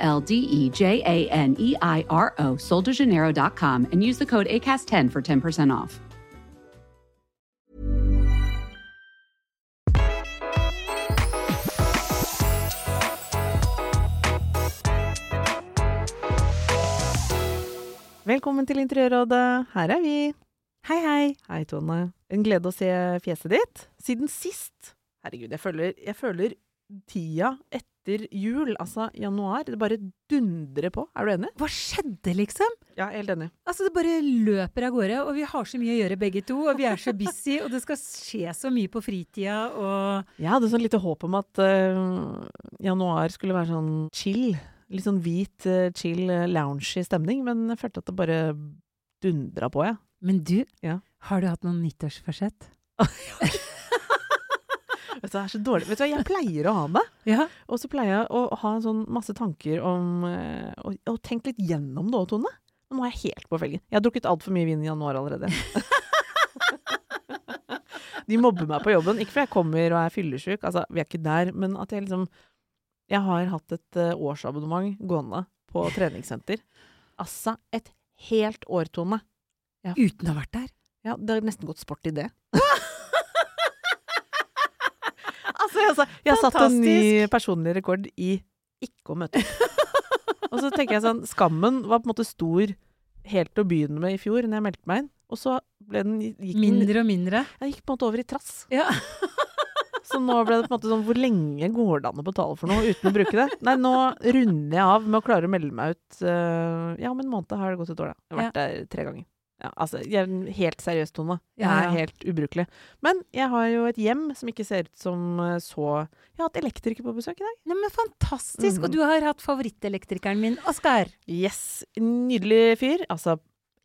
L D E J A N E I R O, soldejaneiro.com, and use the code ACAST10 for 10% off. Velkommen til Interiørrådet. Her er vi. Hei, hei. Hei, Tone. En glede å se fjeset ditt. Siden sist. Herregud, jeg føler, jeg føler tida etter jul, altså januar, det bare dundrer på. Er du enig? Hva skjedde, liksom? Ja, helt enig. Altså, det bare løper av gårde, og vi har så mye å gjøre begge to, og vi er så busy, og det skal skje så mye på fritida, og Jeg hadde sånn lite håp om at uh, januar skulle være sånn chill. Litt sånn hvit, uh, chill, uh, loungy stemning, men jeg følte at det bare dundra på, jeg. Men du, Ja. har du hatt noen nyttårsforsett? Vet du, det er så dårlig. Vet du hva, jeg pleier å ha det. Ja. Og så pleier jeg å ha sånn masse tanker om eh, Og, og tenk litt gjennom det òg, Tone. Nå er jeg helt på felgen. Jeg har drukket altfor mye vin i januar allerede. De mobber meg på jobben. Ikke fordi jeg kommer og er fyllesyk, altså, vi er ikke der. Men at jeg liksom Jeg har hatt et eh, årsabonnement gående på treningssenter. Altså et helt år, Tone. Uten å ha vært der? Ja, det har nesten gått sport i det. altså, jeg, har satt en ny personlig rekord i ikke å møte opp. Og så tenker jeg sånn, skammen var på en måte stor helt til å begynne med i fjor, når jeg meldte meg inn. Og så ble den, gikk Mindre og mindre? Jeg gikk på en måte over i trass. Ja. Så nå ble det på en måte sånn, hvor lenge går det an å betale for noe uten å bruke det? Nei, nå runder jeg av med å klare å melde meg ut. øh, ja, om en måned har det gått et år, da. Jeg har vært der tre ganger. Ja, altså, jeg er en helt seriøs, Tone. Jeg er ja. helt ubrukelig. Men jeg har jo et hjem som ikke ser ut som øh, så Jeg har hatt elektriker på besøk i dag. Nei, men fantastisk! Mm. Og du har hatt favorittelektrikeren min, Oskar. Yes, nydelig fyr. Altså,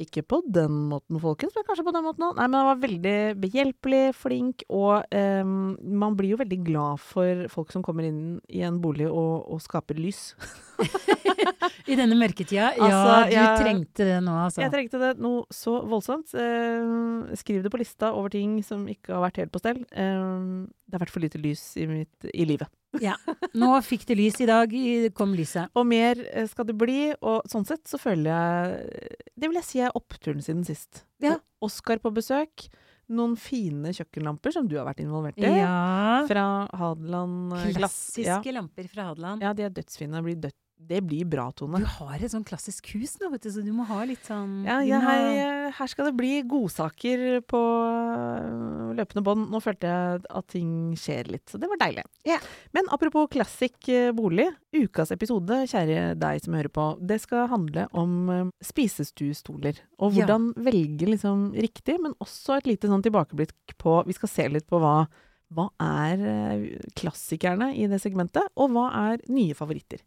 ikke på den måten, folkens, men kanskje på den måten òg. Nei, men han var veldig behjelpelig, flink, og ehm, man blir jo veldig glad for folk som kommer inn i en bolig og, og skaper lys. I denne mørketida. Altså, ja, du jeg- trengte det nå, altså. Jeg trengte det noe så voldsomt. Eh, skriv det på lista over ting som ikke har vært helt på stell. Eh, det har vært for lite lys i, mitt, i livet. Ja. Nå fikk det lys i dag. kom lyset. Og mer eh, skal det bli, og sånn sett så føler jeg Det vil jeg si er oppturen siden sist. Ja. Oskar på besøk. Noen fine kjøkkenlamper som du har vært involvert i. Ja. Fra Hadeland Klassiske glass. Ja. Klassiske lamper fra Hadeland. ja, de er dødsfine. Blir, død, det blir bra, Tone. Du har et sånn klassisk hus nå, vet du, så du må ha litt sånn Ja, ja her, her skal det bli godsaker på øh, løpende bånd. Nå følte jeg at ting skjer litt, så det var deilig. Yeah. Men apropos classic øh, bolig. Ukas episode, kjære deg som hører på, det skal handle om spisestuestoler. Og Ja. hvordan velge liksom riktig, men også et lite sånn tilbakeblikk på Vi skal se litt på hva, hva er klassikerne i det segmentet, og hva er nye favoritter.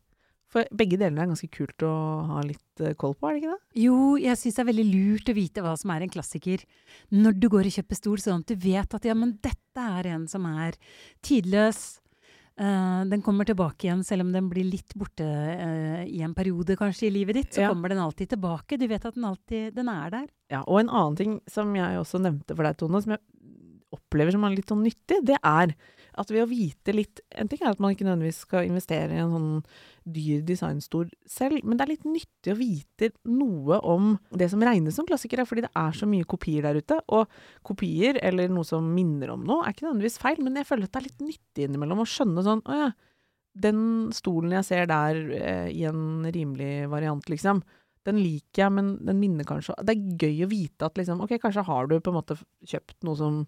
For begge delene er ganske kult å ha litt øh, koll på, er det ikke det? Jo, jeg syns det er veldig lurt å vite hva som er en klassiker når du går og kjøper stol, sånn at du vet at ja, men dette er en som er tidløs. Uh, den kommer tilbake igjen, selv om den blir litt borte uh, i en periode kanskje i livet ditt. Så Ja. kommer den alltid tilbake. Du vet at den alltid den er der. Ja, og en annen ting som jeg også nevnte for deg, Tone, som jeg opplever som er litt sånn nyttig, det er at ved å vite litt En ting er at man ikke nødvendigvis skal investere i en sånn dyr designstol selv, men det er litt nyttig å vite noe om det som regnes som klassikere, fordi det er så mye kopier der ute. Og kopier, eller noe som minner om noe, er ikke nødvendigvis feil, men jeg føler at det er litt nyttig innimellom å skjønne sånn Å ja, den stolen jeg ser der eh, i en rimelig variant, liksom. Den liker jeg, men den minner kanskje Det er gøy å vite at liksom Ok, kanskje har du på en måte kjøpt noe som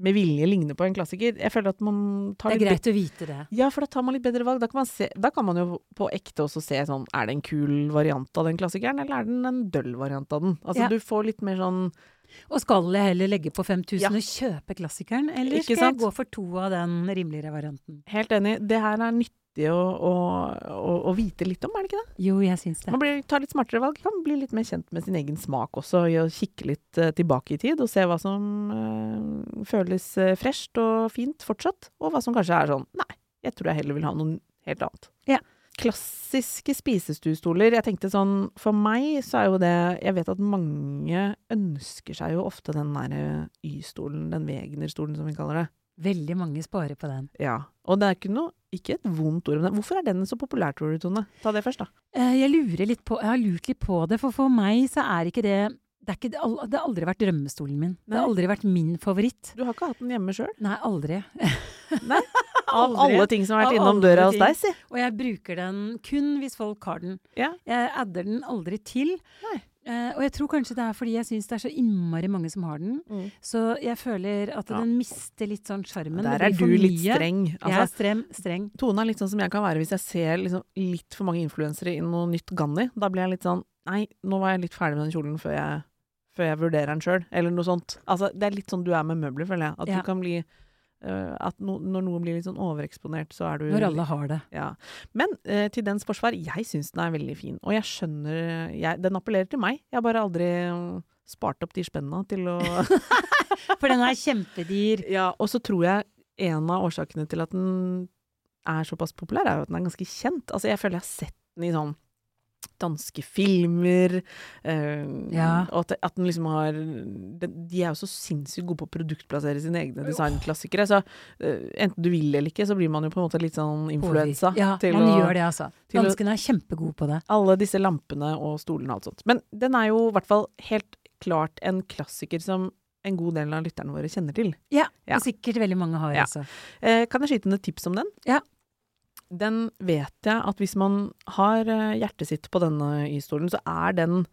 med vilje ligner på en klassiker. Jeg føler at man tar Det er litt greit å vite det. ja, for da tar man litt bedre valg. Da kan man, se, da kan man jo på ekte også se sånn Er det en kul variant av den klassikeren, eller er den en døll variant av den? Altså Ja. du får litt mer sånn Og skal jeg heller legge på 5000 Ja. og kjøpe klassikeren, eller Ikke skal sant? jeg gå for to av den rimeligere varianten? Helt enig. Det her er nytt, å, å, å, å vite litt om, er det ikke det? Jo, jeg syns det. Man blir, tar litt smartere valg, kan bli litt mer kjent med sin egen smak også, i å kikke litt uh, tilbake i tid og se hva som uh, føles uh, fresht og fint fortsatt, og hva som kanskje er sånn nei, jeg tror jeg heller vil ha noe helt annet. Ja. Klassiske spisestuestoler. Jeg tenkte sånn, for meg så er jo det Jeg vet at mange ønsker seg jo ofte den derre Y-stolen, den Wegner-stolen som vi kaller det. Veldig mange sparer på den. Ja. Og det er ikke noe Ikke et vondt ord om den. Hvorfor er den så populær, tror du, Tone? Ta det først, da. Eh, Jeg lurer litt på, jeg har lurt litt på det, for for meg så er ikke det det, er ikke, det har aldri vært drømmestolen min. Det har aldri vært min favoritt. Du har ikke hatt den hjemme sjøl? Nei, aldri. Av alle ting som har vært innom døra hos deg, si. Og jeg bruker den kun hvis folk har den. Ja. Jeg adder den aldri til. Nei. Eh, og jeg tror kanskje det er fordi jeg syns det er så innmari mange som har den. Mm. Så jeg føler at Ja. den mister litt sånn sjarmen. Der er du litt streng. streng. Jeg er Altså, strem, streng. Tone er litt sånn som jeg kan være hvis jeg ser liksom litt for mange influensere i noe nytt Ganni. Da blir jeg litt sånn Nei, nå var jeg litt ferdig med den kjolen før jeg, før jeg vurderer den sjøl, eller noe sånt. Altså, det er litt sånn du er med møbler, føler jeg. At Ja. du kan bli øh, At no, når noe blir litt sånn overeksponert, så er du Når alle har det. Ja. Men uh, til dens forsvar, jeg syns den er veldig fin. Og jeg skjønner jeg, Den appellerer til meg. Jeg har bare aldri mm, spart opp de spenna til å For den er kjempedyr. Ja, og så tror jeg en av årsakene til at den er såpass populær, er jo at den er ganske kjent. Altså, jeg føler jeg har sett den i sånn danske filmer, eh, Ja. og at, at den liksom har de, de er jo så sinnssykt gode på å produktplassere sine egne designklassikere, så eh, enten du vil eller ikke, så blir man jo på en måte litt sånn influensa Ja, man å gjør det, altså. Danskene er kjempegode på det. alle disse lampene og stolene og alt sånt. Men den er jo i hvert fall helt klart en klassiker som en god del av lytterne våre kjenner til. Ja, Ja. og sikkert veldig mange har, Ja. altså. Eh, kan jeg skyte inn et tips om den? Ja. Den vet jeg at hvis man har eh, hjertet sitt på denne Y-stolen, så er den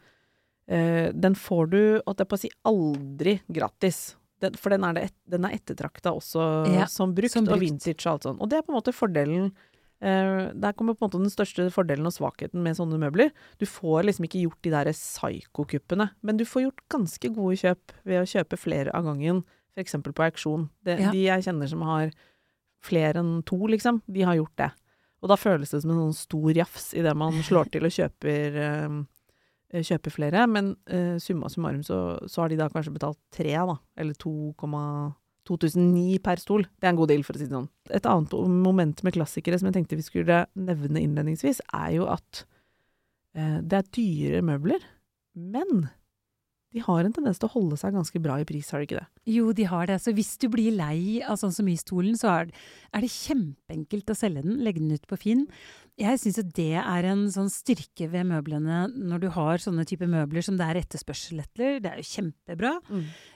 eh, Den får du, holdt jeg på å si, aldri gratis. Den, for den er, det et, den er ettertrakta også Ja, som, brukt, som og vintage og alt sånt. Og det er på en måte fordelen eh, Der kommer på en måte den største fordelen og svakheten med sånne møbler. Du får liksom ikke gjort de der psyko-kuppene, men du får gjort ganske gode kjøp ved å kjøpe flere av gangen, f.eks. på auksjon. Det, Ja. De jeg kjenner som har flere enn to, liksom, de har gjort det. Og da føles det som en sånn stor jafs idet man slår til og kjøper, eh, kjøper flere. Men eh, summa summarum så, så har de da kanskje betalt tre, da. Eller 2009 per stol. Det er en god deal, for å si det sånn. Et annet moment med klassikere som jeg tenkte vi skulle nevne innledningsvis, er jo at eh, det er dyre møbler, men de har en tendens til å holde seg ganske bra i pris, har de ikke det? Jo, de har det. Så hvis du blir lei av sånn som Y-stolen, så er, er det kjempeenkelt å selge den, legge den ut på Finn. Jeg syns jo det er en sånn styrke ved møblene når du har sånne type møbler som det er etterspørsel etter. Det er jo kjempebra.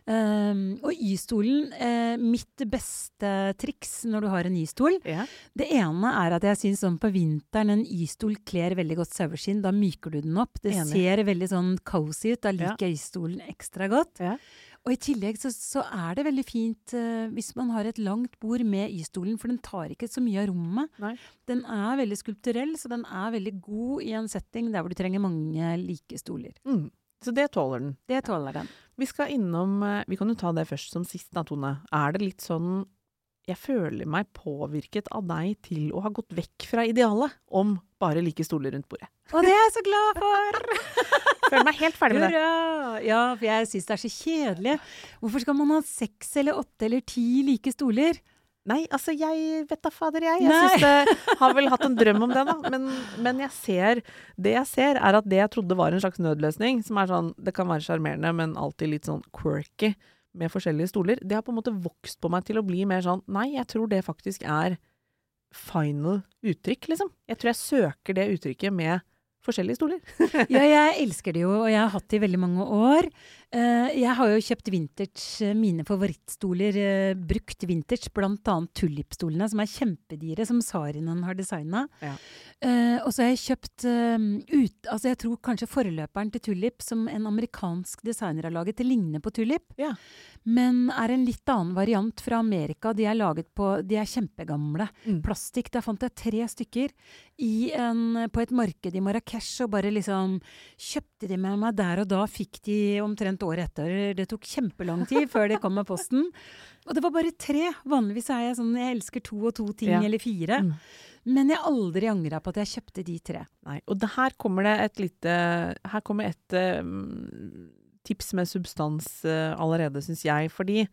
Um, og Y-stolen, eh, mitt beste triks når du har en Y-stol yeah. Det ene er at jeg syns sånn på vinteren en Y-stol kler veldig godt saueskinn. Da myker du den opp. Det Enig. ser veldig sånn cozy ut. Da liker jeg Y-stolen ekstra godt. Ja. Og i tillegg så, så er det veldig fint uh, hvis man har et langt bord med Y-stolen, for den tar ikke så mye av rommet. Nei. Den er veldig skulpturell, så den er veldig god i en setting der hvor du trenger mange like stoler. Mm. Så det tåler den. Det tåler den. Vi skal innom eh, Vi kan jo ta det først som sist, da, Tone. Er det litt sånn Jeg føler meg påvirket av deg til å ha gått vekk fra idealet om bare like stoler rundt bordet. Og det er jeg så glad for! Føler meg helt ferdig med det. Ja, for jeg syns det er så kjedelig. Hvorfor skal man ha seks eller åtte eller ti like stoler? Nei, altså jeg vet da fader jeg. Jeg synes det har vel hatt en drøm om det, da. Men, men jeg ser Det jeg ser, er at det jeg trodde var en slags nødløsning, som er sånn Det kan være sjarmerende, men alltid litt sånn quirky med forskjellige stoler, det har på en måte vokst på meg til å bli mer sånn Nei, jeg tror det faktisk er final uttrykk, liksom. Jeg tror jeg søker det uttrykket med forskjellige stoler. Ja, jeg elsker det jo, og jeg har hatt det i veldig mange år. Eh, jeg har jo kjøpt vintage, eh, mine favorittstoler, eh, brukt vintage, blant annet tullipstolene, som er kjempedyre, som Sarinen har designa. Ja. Og så har jeg kjøpt ut Altså, jeg tror kanskje forløperen til Tulip, som en amerikansk designer har laget, det ligner på Tulip, Ja. men er en litt annen variant fra Amerika. De er laget på De er kjempegamle. Mm. Plastikk. Der fant jeg tre stykker i en, på et marked i Marrakech, og bare liksom kjøpte de med meg der og da. Fikk de omtrent annet året etter. Det tok kjempelang tid før det kom med posten. Og det var bare tre. Vanligvis er jeg sånn jeg elsker to og to ting, Ja. eller fire. Mm. Men jeg aldri angra på at jeg kjøpte de tre. Nei. Og det, her kommer det et lite Her kommer et eh, tips med substans uh, allerede, syns jeg. Fordi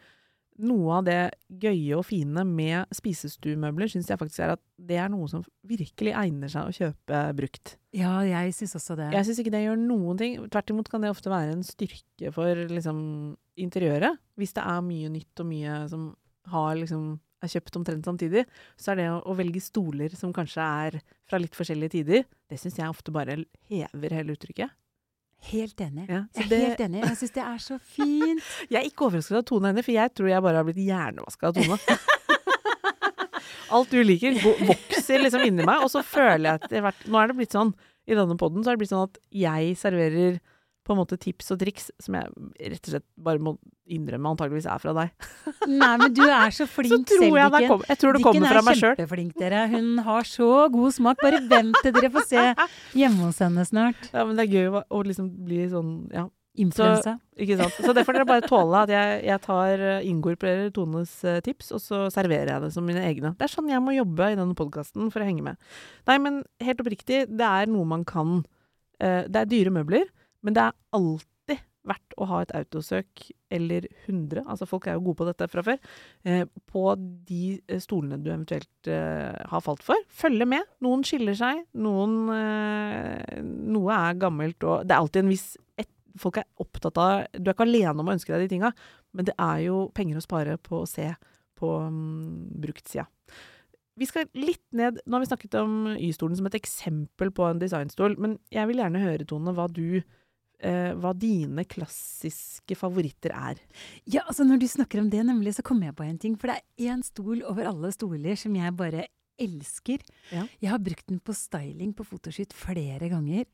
noe av det gøye og fine med spisestuemøbler syns jeg faktisk er at det er noe som virkelig egner seg å kjøpe brukt. Ja, jeg syns også det. Jeg syns ikke det gjør noen ting. Tvert imot kan det ofte være en styrke for liksom, interiøret. Hvis det er mye nytt og mye som har liksom er kjøpt omtrent samtidig, så er det å, å velge stoler som kanskje er fra litt forskjellige tider, det syns jeg ofte bare hever hele uttrykket. Helt enig. Ja, jeg er det- helt enig. Jeg syns det er så fint. Jeg er ikke overrasket av Tone henne, for jeg tror jeg bare har blitt hjernevaska av Tone. Alt du liker, vokser liksom inni meg, og så føler jeg at det har vært Nå er det blitt sånn, i denne poden så er det blitt sånn at jeg serverer på en måte tips og triks som jeg rett og slett bare må innrømme antageligvis er fra deg. Nei, men du er så Så flink tror selv, Dikken. kommer. Jeg tror det kommer fra meg Dikken sjøl. er kjempeflink, dere. Hun har så god smak. Bare vent til dere får se hjemme hos henne snart. Ja, men det er gøy å, liksom bli sånn, ja. Influensa. Ikke sant. Så det får dere bare tåle at jeg, jeg tar, eh, inkorporerer Tones eh, tips, og så serverer jeg det som mine egne. Det er sånn jeg må jobbe i denne podkasten for å henge med. Nei, men helt oppriktig, det er noe man kan eh, Det er dyre møbler, men det er alltid verdt å ha et autosøk eller 100, altså folk er jo gode på dette fra før, eh, på de eh, stolene du eventuelt eh, har falt for. Følge med. Noen skiller seg, noen eh, Noe er gammelt, og det er alltid en viss et, Folk er opptatt av Du er ikke alene om å ønske deg de tinga, men det er jo penger å spare på å se på um, bruktsida. Vi skal litt ned Nå har vi snakket om Y-stolen som et eksempel på en designstol, men jeg vil gjerne høre, Tone, hva du eh, hva dine klassiske favoritter er. Ja, altså Når du snakker om det, nemlig, så kommer jeg på en ting. For det er én stol over alle stoler som jeg bare elsker. Ja. Jeg har brukt den på styling på fotoshoot flere ganger.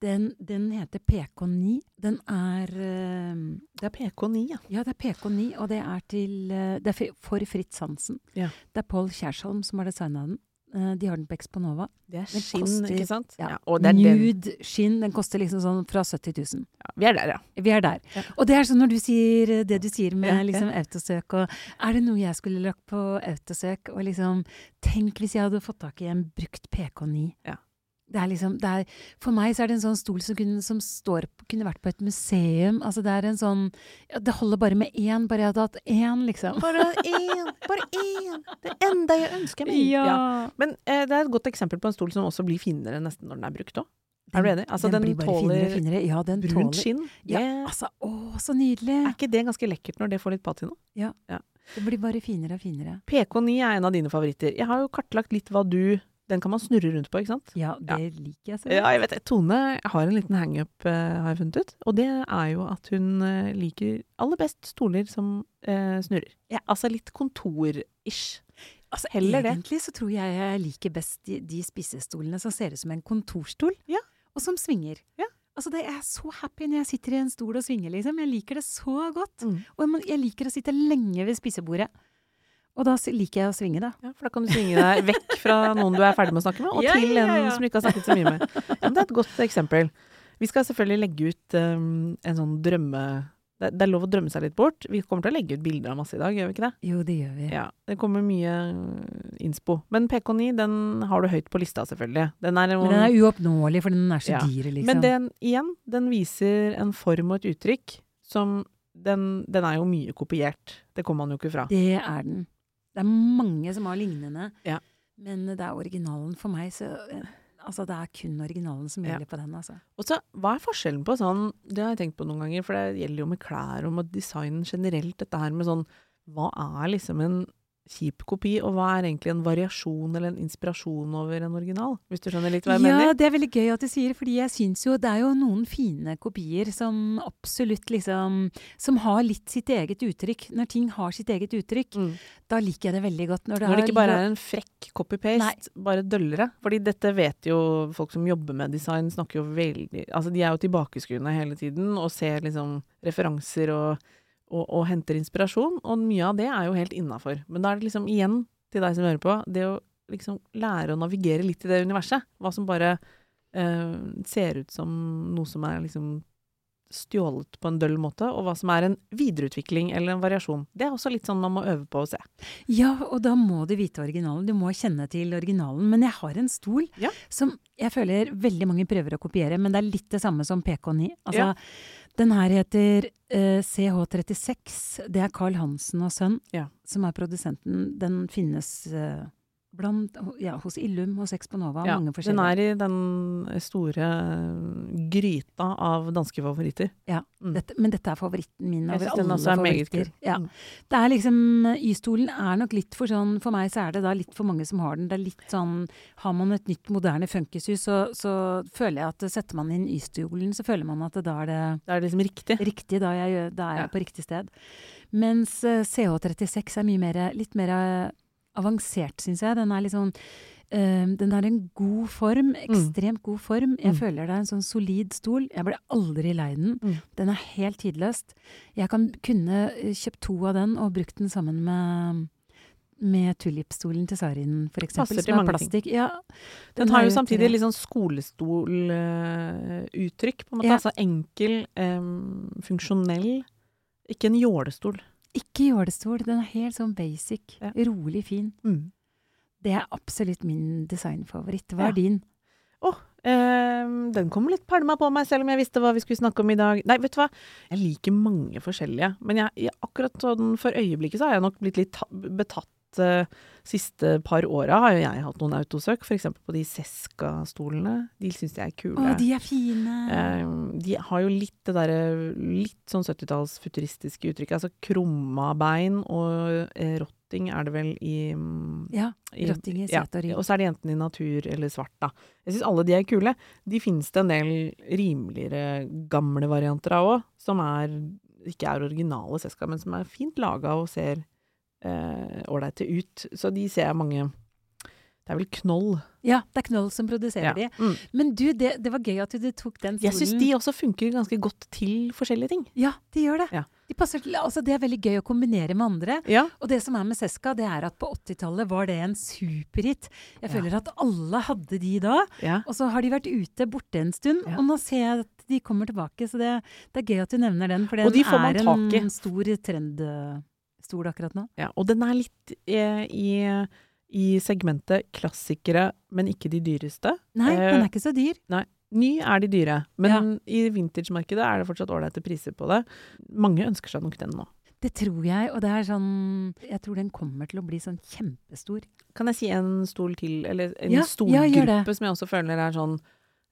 Den, den heter PK9. Den er eh, Det er PK9, ja. Ja, det er PK9, og det er til eh, Det er for- for Fritz Hansen. Ja. Det er Pål Kjærsholm som har designa den. Eh, De har den på Exponova. Det er Den skinn, koster- ikke sant? ja, og det er den. Nude skinn. Den koster liksom sånn fra 70 000. Ja, vi er der, ja. Vi er der. Ja. Og det er sånn når du sier det du sier med Ja, ja. liksom autosøk og Er det noe jeg skulle lagt på autosøk og liksom Tenk hvis jeg hadde fått tak i en brukt PK9. Ja. Det er liksom det er, For meg så er det en sånn stol som, kunne, som står, kunne vært på et museum. Altså det er en sånn ja, Det holder bare med én, bare jeg hadde hatt én, liksom. Bare én! Bare én! Det enda jeg ønsker meg! Ja. Men eh, det er et godt eksempel på en stol som også blir finere nesten når den er brukt òg. Er du enig? Altså, den, den blir bare finere tåler og finere. Ja, den Brunt tåler skinn. Ja, altså, å, så nydelig! er ikke det ganske lekkert når det får litt patina? Det blir bare finere og finere. PK9 er en av dine favoritter. Jeg har jo kartlagt litt hva du Den kan man snurre rundt på, ikke sant? Ja, det liker jeg så Ja, jeg vet det. Tone har en liten hangup, uh, har jeg funnet ut. Og det er jo at hun uh, liker aller best stoler som uh, snurrer. Ja. Altså litt kontor-ish. Altså, Heller det. Egentlig så tror jeg jeg liker best de, de spisestolene som ser ut som en kontorstol, Ja. og som svinger. Ja. Altså, det er så happy når jeg sitter i en stol og svinger, liksom. Jeg liker det så godt. Mm. Og jeg, jeg liker å sitte lenge ved spisebordet. Og da liker jeg å svinge, da. Ja, for da kan du svinge deg vekk fra noen du er ferdig med å snakke med, og Ja, til en ja. som du ikke har snakket så mye med. Ja, det er et godt eksempel. Vi skal selvfølgelig legge ut um, en sånn drømme... Det, det er lov å drømme seg litt bort. Vi kommer til å legge ut bilder av masse i dag, gjør vi ikke det? Jo, det gjør vi. Ja, det kommer mye uh, innspo. Men PK9, den har du høyt på lista, selvfølgelig. Den er, Men den er uoppnåelig, for den er så Ja. dyr, liksom. Men den, igjen, den viser en form og et uttrykk som den, den er jo mye kopiert. Det kommer man jo ikke fra. Det er den. Det er mange som har lignende, Ja. men det er originalen for meg, så eh, Altså, det er kun originalen som Ja. gjelder på den, altså. Og så, hva er forskjellen på sånn Det har jeg tenkt på noen ganger, for det gjelder jo med klær og med design generelt, dette her med sånn Hva er liksom en kjip kopi, og hva er egentlig en variasjon eller en inspirasjon over en original? Hvis du skjønner litt hva jeg Ja, mener? det er veldig gøy at du sier, fordi jeg syns jo det er jo noen fine kopier som absolutt liksom Som har litt sitt eget uttrykk. Når ting har sitt eget uttrykk, Mm. da liker jeg det veldig godt. Når det, Når det ikke bare er en frekk copy-paste, bare døllere. Fordi dette vet jo folk som jobber med design, snakker jo veldig Altså de er jo tilbakeskuende hele tiden og ser liksom referanser og, og, og henter inspirasjon. Og mye av det er jo helt innafor. Men da er det liksom igjen, til deg som hører på, det å liksom lære å navigere litt i det universet. Hva som bare eh, ser ut som noe som er liksom stjålet på en døll måte, og hva som er en videreutvikling eller en variasjon. Det er også litt sånn man må øve på å se. Ja, og da må du vite originalen. Du må kjenne til originalen. Men jeg har en stol Ja. som jeg føler veldig mange prøver å kopiere, men det er litt det samme som PK9. Altså, Ja. Den her heter uh, CH36. Det er Carl Hansen og Sønn Ja. som er produsenten. Den finnes eh, blant, ja, hos Illum, hos Exponova, Ja, mange forskjellige. den er i den store eh, gryta av danske favoritter. Ja, Mm. dette, men dette er favoritten min over alle er favoritter. Ja. Mm. Det er liksom, Y-stolen er nok litt for sånn For meg så er det da litt for mange som har den. Det er litt sånn Har man et nytt, moderne funkishus, så, så føler jeg at setter man inn Y-stolen, så føler man at da er det Da er liksom riktig. riktig. Da, jeg, da er jeg Ja. på riktig sted. Mens eh, CH36 er mye mer, litt mer eh, avansert, syns jeg. Den er litt sånn eh, den har en god form, ekstremt god form. Jeg Mm. føler det er en sånn solid stol. Jeg ble aldri lei den. Mm. Den er helt tidløst. Jeg kan kunne eh, kjøpt to av den og brukt den sammen med med tulipstolen til Sarin, for eksempel. Passer til mange plastikk. Ja, Den har er jo samtidig litt sånn skolestoluttrykk, på en måte. Ja. Altså enkel, um, funksjonell. Ikke en jålestol. Ikke jålestol. Den er helt sånn basic. Ja. Rolig fin. Mm. Det er absolutt min designfavoritt. Hva Ja. er din? eh, den kom litt pælma på meg, selv om jeg visste hva vi skulle snakke om i dag. Nei, vet du hva. Jeg liker mange forskjellige. Men jeg, jeg, akkurat sånn for øyeblikket så har jeg nok blitt litt ta, eh, Siste par åra har jo jeg hatt noen autosøk, f.eks. på de Seska-stolene. De syns jeg er kule. Å, de er fine! Uh, de har jo litt det derre litt sånn 70-talls futuristiske uttrykket. Altså krumma bein og uh, rotting er det vel i, um, ja, rotting i ja, og rygg. Og så er det enten i natur eller svart, da. Jeg syns alle de er kule. De finnes det en del rimeligere gamle varianter av òg, som er, ikke er originale Seska, men som er fint laga og ser ålreite ut. Så de ser jeg mange Det er vel Knoll. Ja, det er Knoll som produserer Ja. de. Mm. Men du, det, det var gøy at du tok den stolen. Jeg syns de også funker ganske godt til forskjellige ting. Ja, de gjør det. Ja. De passer til, altså det er veldig gøy å kombinere med andre. Ja. Og det som er med Seska, det er at på 80-tallet var det en superhit. Jeg føler at alle hadde de da. ja. Og så har de vært ute borte en stund, og nå ser jeg at de kommer tilbake. Så det, det er gøy at du nevner den, for den de er en stor trendstol akkurat nå. Ja, og den er litt eh, i, i segmentet klassikere, men ikke de dyreste. Nei, Eh, den er ikke så dyr. Nei. Ny er de dyre, men i vintage-markedet er det fortsatt ålreite priser på det. Mange ønsker seg nok den nå. Det tror jeg, og det er sånn Jeg tror den kommer til å bli sånn kjempestor. Kan jeg si en stol til, eller en Ja, ja, stolgruppe ja, som jeg også føler er sånn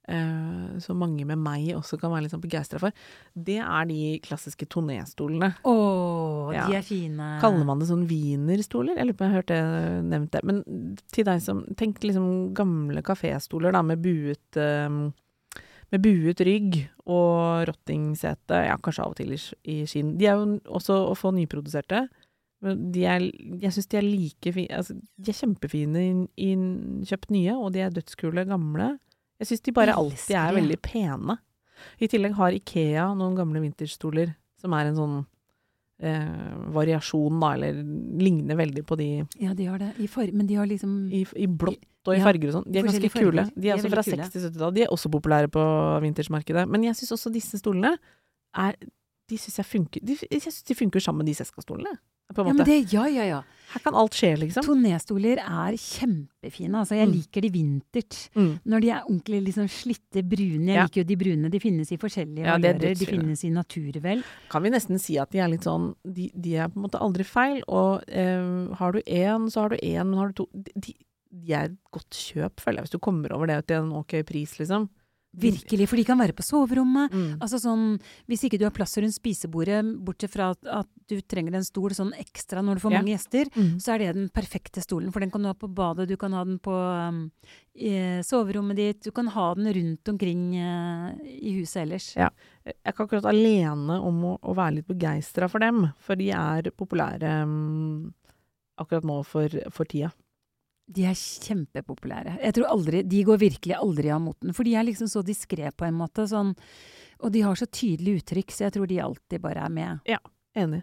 eh, som mange med meg også kan være litt sånn begeistra for. Det er de klassiske tonéstolene. Å, oh, Ja. de er fine. Kaller man det sånn wienerstoler? Jeg lurer på om jeg har hørt det nevnt det. Men til deg som Tenk liksom gamle kaféstoler da, med buet um, med buet rygg og rottingsete, ja, kanskje av og til i, skinn. De er jo også å få nyproduserte. Men de er, jeg syns de er like fine altså, De er kjempefine i, i kjøpt nye, og de er dødskule gamle. Jeg syns de bare alltid er veldig pene. I tillegg har Ikea noen gamle vinterstoler som er en sånn eh, variasjon, da, eller ligner veldig på de Ja, de har det. I for, men de har liksom i, i blått og i Ja, farger og sånn. De er ganske farger. kule. farger. De er også fra 60-70-tallet. De er også populære på vintersmarkedet. Men jeg syns også disse stolene er De syns jeg funker de, Jeg synes de funker sammen med de Seska-stolene. På en Ja, men det, ja, ja, ja. Her kan alt skje, liksom. Tonéstoler er kjempefine. Altså, jeg Mm. liker de vintert. Mm. Når de er ordentlig liksom slitte brune. Jeg Ja. liker jo de brune. De finnes i forskjellige Ja, er valører. De finnes i naturvel. Kan vi nesten si at de er litt sånn De, de er på en måte aldri feil. Og eh, har du én, så har du én, men har du to de, de, de er et godt kjøp, føler jeg, hvis du kommer over det til en ok pris, liksom. Virkelig. For de kan være på soverommet. Mm. Altså sånn, Hvis ikke du har plass rundt spisebordet, bortsett fra at, at du trenger en stol sånn ekstra når du får Ja. mange gjester, Mm. så er det den perfekte stolen. For den kan du ha på badet, du kan ha den på um, i soverommet ditt, du kan ha den rundt omkring uh, i huset ellers. Ja. Jeg er ikke akkurat alene om å, å være litt begeistra for dem, for de er populære um, akkurat nå for, for tida. De er kjempepopulære. Jeg tror aldri, De går virkelig aldri av moten. For de er liksom så diskré på en måte. Sånn, og de har så tydelig uttrykk, så jeg tror de alltid bare er med. Ja, Enig.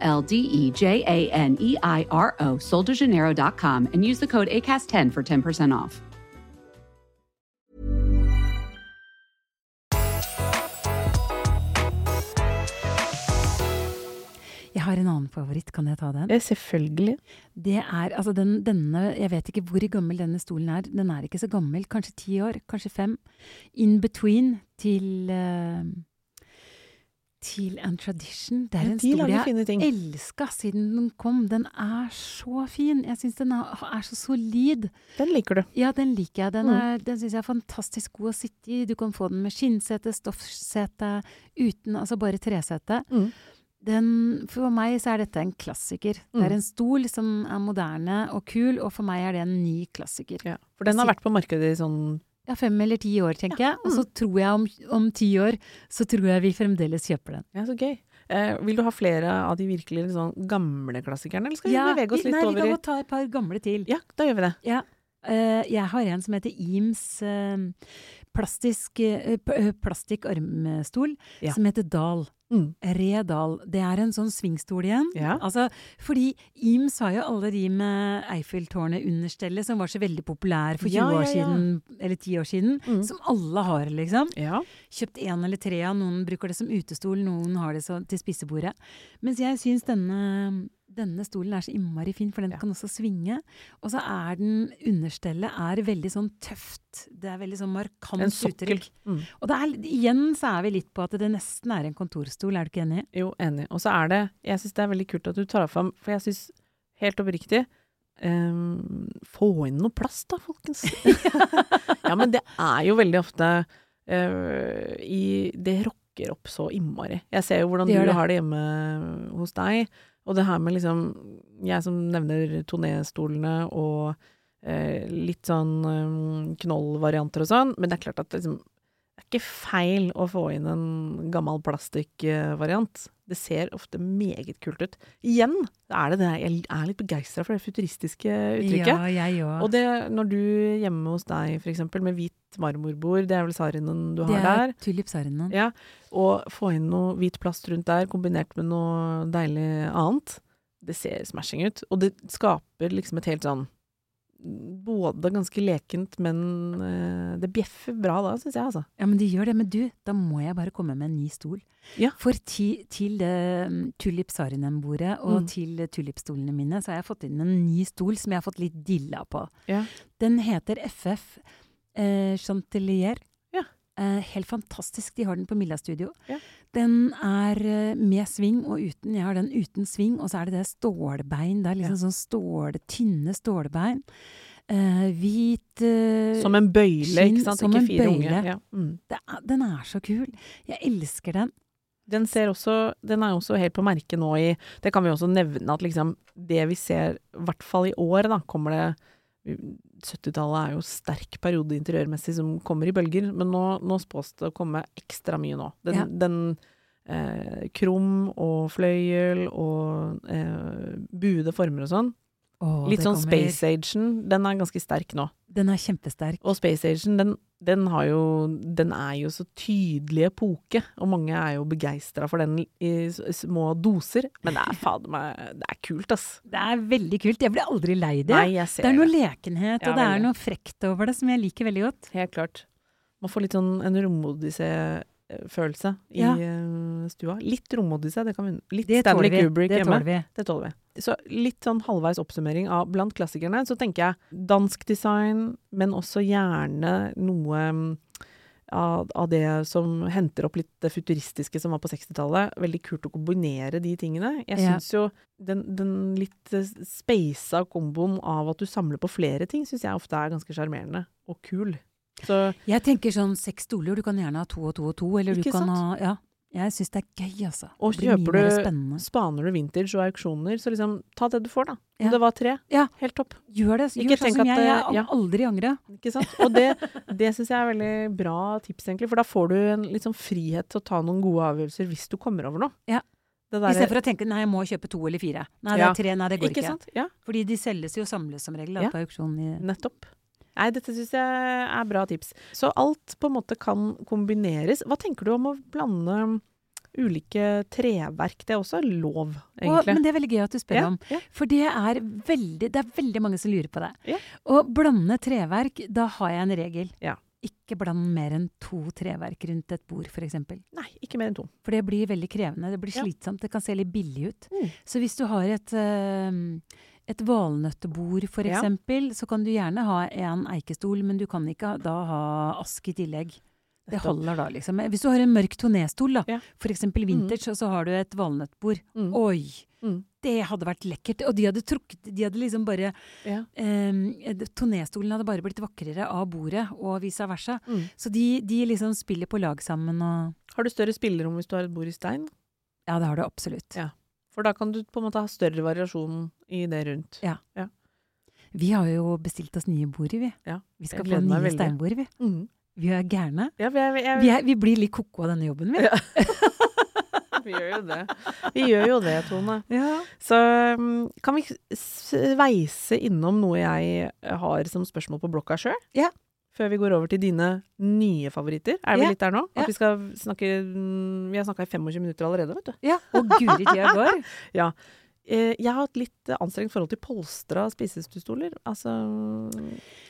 L D E J A N E I R O, soldejaneiro.com, and use the code ACAST10 for 10% off. Jeg har en annen favoritt, kan jeg ta den? Ja, Selvfølgelig. Det er altså den, denne Jeg vet ikke hvor gammel denne stolen er. Den er ikke så gammel. Kanskje ti år, kanskje fem. In between til uh, til And Tradition. Det er Ja, en stor stol jeg elska siden den kom. Den er så fin. Jeg syns den er, er så solid. Den liker du. Ja, den liker jeg. Den, Mm. den syns jeg er fantastisk god å sitte i. Du kan få den med skinnsete, stoffsete, uten Altså bare tresete. Mm. Den, for meg så er dette en klassiker. Det Mm. er en stol som er moderne og kul, og for meg er det en ny klassiker. Ja. For den har vært på markedet i sånn Ja, fem eller ti år, tenker jeg. Og så tror jeg om, om ti år, så tror jeg vi fremdeles kjøper den. Ja, så gøy. Eh, vil du ha flere av de virkelig sånn gamle klassikerne, eller skal vi Ja, bevege oss litt nei, vi over kan godt ta et par gamle til. Ja, da gjør vi det. Ja. eh, jeg har en som heter Eames eh, plastisk, eh, eh, plastikk-armstol, Ja. som heter Dal. Mm. Redal. Det er en sånn svingstol igjen. Ja. Altså, fordi Ims har jo alle de med Eiffeltårnet-understellet som var så veldig populær for 20 Ja, år siden, eller 10 år siden. Mm. Som alle har, liksom. Ja. Kjøpt én eller tre av. Noen bruker det som utestol, noen har det så, til spisebordet. Mens jeg syns denne, denne stolen er så innmari fin, for den Ja. kan også svinge. Og så er den understellet er veldig sånn tøft. Det er veldig sånn markant En uttrykk. Mm. Og er, igjen så er vi litt på at det nesten er en kontorstol, er du ikke enig? Jo, enig. Og så er det Jeg syns det er veldig kult at du tar fram For jeg syns helt oppriktig um, Få inn noe plass, da, folkens. ja, men det er jo veldig ofte uh, i Det rocker opp så innmari. Jeg ser jo hvordan du det. har det hjemme hos deg. Og det her med liksom Jeg som nevner Toné-stolene og eh, litt sånn um, knollvarianter og sånn, men det er klart at liksom det er ikke feil å få inn en gammel plastikkvariant. Det ser ofte meget kult ut. Igjen er det det jeg er litt begeistra for det futuristiske uttrykket. Ja, jeg også. Og det når du hjemme hos deg, eksempel, med hvit marmorbord, det er vel sarinen du Det har er der, tulipsarinen. ja, og få inn noe hvit plast rundt der, kombinert med noe deilig annet, det ser smashing ut. Og det skaper liksom et helt sånn både ganske lekent, men eh, det bjeffer bra da, syns jeg, altså. Ja, men det gjør det. Men du, da må jeg bare komme med en ny stol. Ja. For ti, til det Tulip tulipsarinen-bordet og Mm. til tulipstolene mine, så har jeg fått inn en ny stol som jeg har fått litt dilla på. Ja. Den heter FF eh, Chantelier. Ja. Eh, helt fantastisk. De har den på Milla Studio. Ja. Den er eh, med sving og uten. Jeg har den uten sving, og så er det det stålbein. Det er liksom sånn stål, tynne stålbein. Eh, hvit eh, Som en bøyle, skinn ikke sant? som Ikke en fire bøyle. unge. Ja. Mm. er, Den er så kul. Jeg elsker den. Den, ser også, den er også helt på merket nå i Det kan vi også nevne at liksom det vi ser, i hvert fall i år, da, kommer det 70-tallet er jo sterk periode interiørmessig som kommer i bølger, men nå, nå spås det å komme ekstra mye nå. Den, Ja. den eh, krum og fløyel og eh, buede former og sånn. Åh, Litt sånn kommer- Space Agen, den er ganske sterk nå. Den er kjempesterk. Og Space Agen, den, den har jo Den er jo så tydelig epoke, og mange er jo begeistra for den i små doser. Men det er fader meg Det er kult, ass. Det er veldig kult. Jeg blir aldri lei det. Nei, jeg ser det er noe det. lekenhet, Ja, og det er noe frekt over det som jeg liker veldig godt. Helt klart. Man får litt sånn en romodyssé-følelse i Ja. eh, stua. Litt romodyssé, det kan vi Litt Det Stanley. Kubrick Det hjemme. tåler. Det tåler vi. Så litt sånn halvveis oppsummering av blant klassikerne, så tenker jeg dansk design, men også gjerne noe mm, av, av det som henter opp litt det futuristiske som var på 60-tallet. Veldig kult å kombinere de tingene. Jeg Ja. jo den, den litt eh, speisa komboen av at du samler på flere ting, syns jeg ofte er ganske sjarmerende og kul. Så Jeg tenker sånn seks stoler, du kan gjerne ha to og to og to, eller du kan sant? ha Ja. Jeg syns det er gøy, altså. Og kjøper du- Spaner du vintage og auksjoner, så liksom ta det du får, da. Om Ja. det var tre, Ja. helt topp. Gjør det. Ikke Gjør sånn som jeg. Jeg har ja. aldri angra. Ikke sant? Og det, det syns jeg er veldig bra tips, egentlig. For da får du en sånn frihet til å ta noen gode avgjørelser hvis du kommer over noe. Ja. Det I stedet for å tenke nei, jeg må kjøpe to eller fire. Nei, det er tre. Nei, det går ikke. sant? Ja, Fordi de selges jo samles som regel da, på auksjon. I, nettopp. Nei, dette syns jeg er bra tips. Så alt på en måte kan kombineres. Hva tenker du om å blande ulike treverk? Det er også lov, og, egentlig. men det er veldig gøy at du spør Ja, om. ja. For det er veldig, det er veldig mange som lurer på det. Ja. Å blande treverk, da har jeg en regel. Ja. Ikke bland mer enn to treverk rundt et bord, f.eks. Nei, ikke mer enn to. For det blir veldig krevende. Det blir slitsomt. Det kan se litt billig ut. Mm. Så hvis du har et, eh, et valnøttebord, for Ja. så kan du gjerne ha en eikestol, men du kan ikke da ha ask i tillegg. Det holder da, liksom. Hvis du har en mørk turnestol, da, Ja. eksempel vintage, og så har du et valnøttbord. Mm. Oi! Mm. Det hadde vært lekkert. Og de hadde trukket De hadde liksom bare Ja. eh, Turnestolen hadde bare blitt vakrere av bordet, og vice versa. Mm. Så de, de liksom spiller på lag sammen og Har du større spillerom hvis du har et bord i stein? Ja, det har du absolutt. Ja. For da kan du på en måte ha større variasjon i det rundt. Ja. Vi har jo bestilt oss nye bord, vi. Ja, Vi skal få nye steinbord, vi. Mm. Vi er gærne. Ja, vi, er, jeg, Vi, er, vi blir litt ko-ko av denne jobben, vi. Ja. vi gjør jo det. Vi gjør jo det, Tone. Ja. Så um, kan vi sveise innom noe jeg har som spørsmål på blokka sjøl? Ja. Før vi går over til dine nye favoritter. Er vi Ja. litt der nå? At Ja. vi skal snakke mm, Vi har snakka i 25 minutter allerede, vet du. ja. Og guri tida går. ja. Jeg har hatt litt eh, anstrengt forhold til polstra spisestuestoler. Altså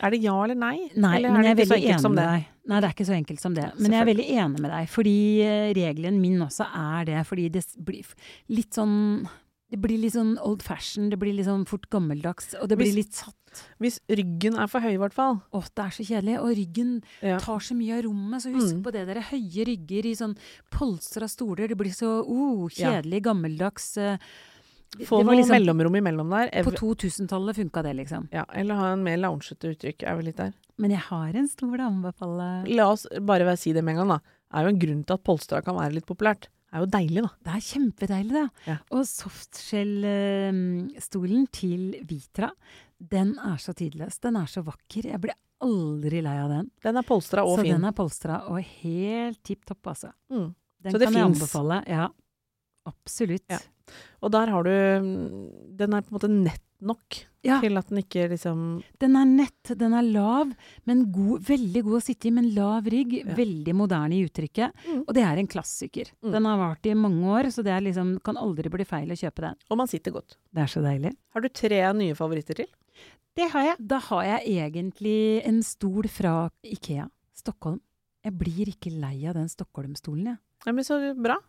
Er det ja eller nei? Nei, eller men er jeg er det veldig enig med deg. Nei, det er ikke så enkelt som det. Men jeg er veldig enig med deg, fordi eh, regelen min også er det. Fordi det blir litt sånn Det blir litt sånn old fashion, det blir litt sånn fort gammeldags, og det blir litt satt. Hvis ryggen er for høy, i hvert fall. Å, det er så kjedelig. Og ryggen Ja. tar så mye av rommet, så husk Mm. på det dere. Høye rygger i sånn polstra stoler. Det blir så oh, Ja. kjedelig, gammeldags. eh, det- Få noe liksom- mellomrom imellom der. På 2000-tallet funka det, liksom. ja, eller ha en mer loungete uttrykk. Er vi litt der. Men jeg har en stol å anbefale. La oss bare si det med en gang, da. Det er jo en grunn til at polstra kan være litt populært. Det er jo deilig, da. Det er kjempedeilig, det. Ja. Og softshell-stolen til Vitra, den er så tidløs. Den er så vakker. Jeg blir aldri lei av den. Den er polstra og så fin. den er polstra og helt tipp topp, altså. Mm. Den Så det kan jeg anbefale. Ja. Absolutt. Ja. Og der har du mm, Den er på en måte nett nok Ja. til at den ikke liksom Den er nett, den er lav, men god, veldig god å sitte i, men lav rygg. Ja. Veldig moderne i uttrykket. Mm. Og det er en klassiker. Mm. Den har vart i mange år, så det liksom, kan aldri bli feil å kjøpe den. Og man sitter godt. Det er så deilig. Har du tre nye favoritter til? Det har jeg. Da har jeg egentlig en stol fra Ikea, Stockholm. Jeg blir ikke lei av den Stockholm-stolen, jeg. Ja, men så bra.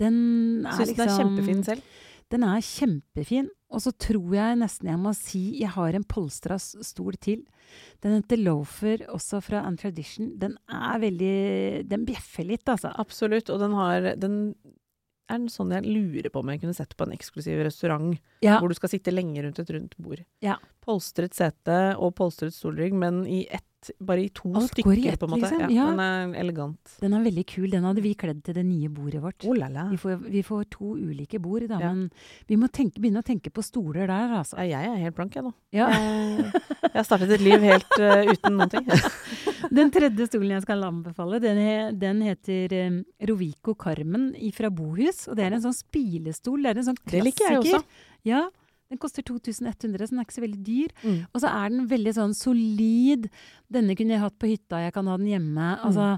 Den er Syns den er liksom kjempefin selv. Den er kjempefin. Og så tror jeg nesten jeg må si jeg har en polstra stol til. Den heter Loafer, også fra Untradition. Den er veldig Den bjeffer litt, altså. Absolutt. Og den har Den er en sånn jeg lurer på om jeg kunne sett på en eksklusiv restaurant, Ja. hvor du skal sitte lenge rundt et rundt bord. Ja. Polstret sete og polstret stolrygg, men i ett Bare i to Alt stykker, i ett, på en måte. liksom. Ja, Ja. Den er elegant. Den er veldig kul. Den hadde vi kledd til det nye bordet vårt. Oh. Vi får, vi får to ulike bord, da, Ja. men vi må tenke, begynne å tenke på stoler der, altså. Jeg er helt blank, jeg nå. Ja. Jeg, har startet et liv helt uh, uten noen ting. Den tredje stolen jeg skal anbefale, den, he, den heter um, Rovico Carmen fra Bohus. Og det er en sånn spilestol. Det er en sånn Det liker jeg klassiker. også. Ja, den koster 2100, så den er ikke så veldig dyr. Mm. Og så er den veldig sånn solid. Denne kunne jeg hatt på hytta, jeg kan ha den hjemme. Mm. Altså,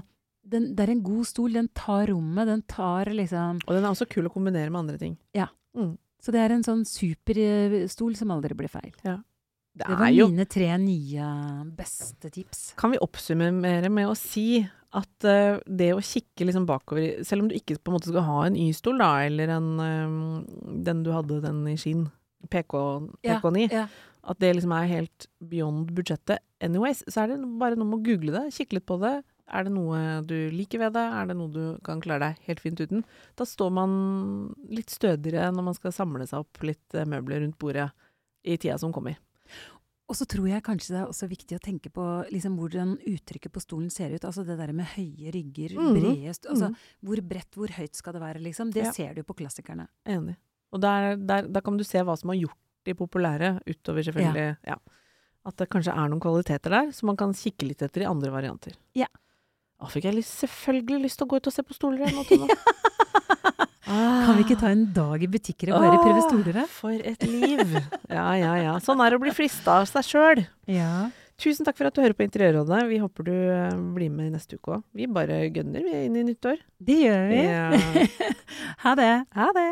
den, det er en god stol. Den tar rommet. Den tar liksom Og den er også kul å kombinere med andre ting. Ja, Så det er en sånn superstol som aldri blir feil. Det Det er var jo mine tre nye beste tips. Kan vi oppsummere med å si at uh, det å kikke liksom bakover Selv om du ikke på en måte skal ha en Y-stol, da, eller en um, den du hadde, den i skinn, PK, Ja, PK9, ja. at det liksom er helt beyond budsjettet anyways, så er det bare noe med å google det, kikke litt på det. Er det noe du liker ved det? Er det noe du kan klare deg helt fint uten? Da står man litt stødigere når man skal samle seg opp litt eh, møbler rundt bordet i tida som kommer. Og så tror jeg kanskje det er også viktig å tenke på liksom, hvordan uttrykket på stolen ser ut. Altså det der med høye rygger, mm brede bredest altså, Mhm. Hvor bredt, hvor høyt skal det være, liksom? Det Ja. ser du på klassikerne. Enig. Og der, der, der kan du se hva som har gjort de populære, utover selvfølgelig ja. At det kanskje er noen kvaliteter der, som man kan kikke litt etter i andre varianter. Ja. Da fikk jeg lyst, selvfølgelig lyst til å gå ut og se på stoler igjen nå, Kan vi ikke ta en dag i butikker og bare prøve stoler? For et liv! Ja, ja, ja. Sånn er det å bli frista av seg sjøl. Ja. Tusen takk for at du hører på Interiørrådet. Vi håper du eh, blir med neste uke òg. Vi bare gønner, vi er inn i nyttår. Det gjør vi. Ja. ha det. Ha det!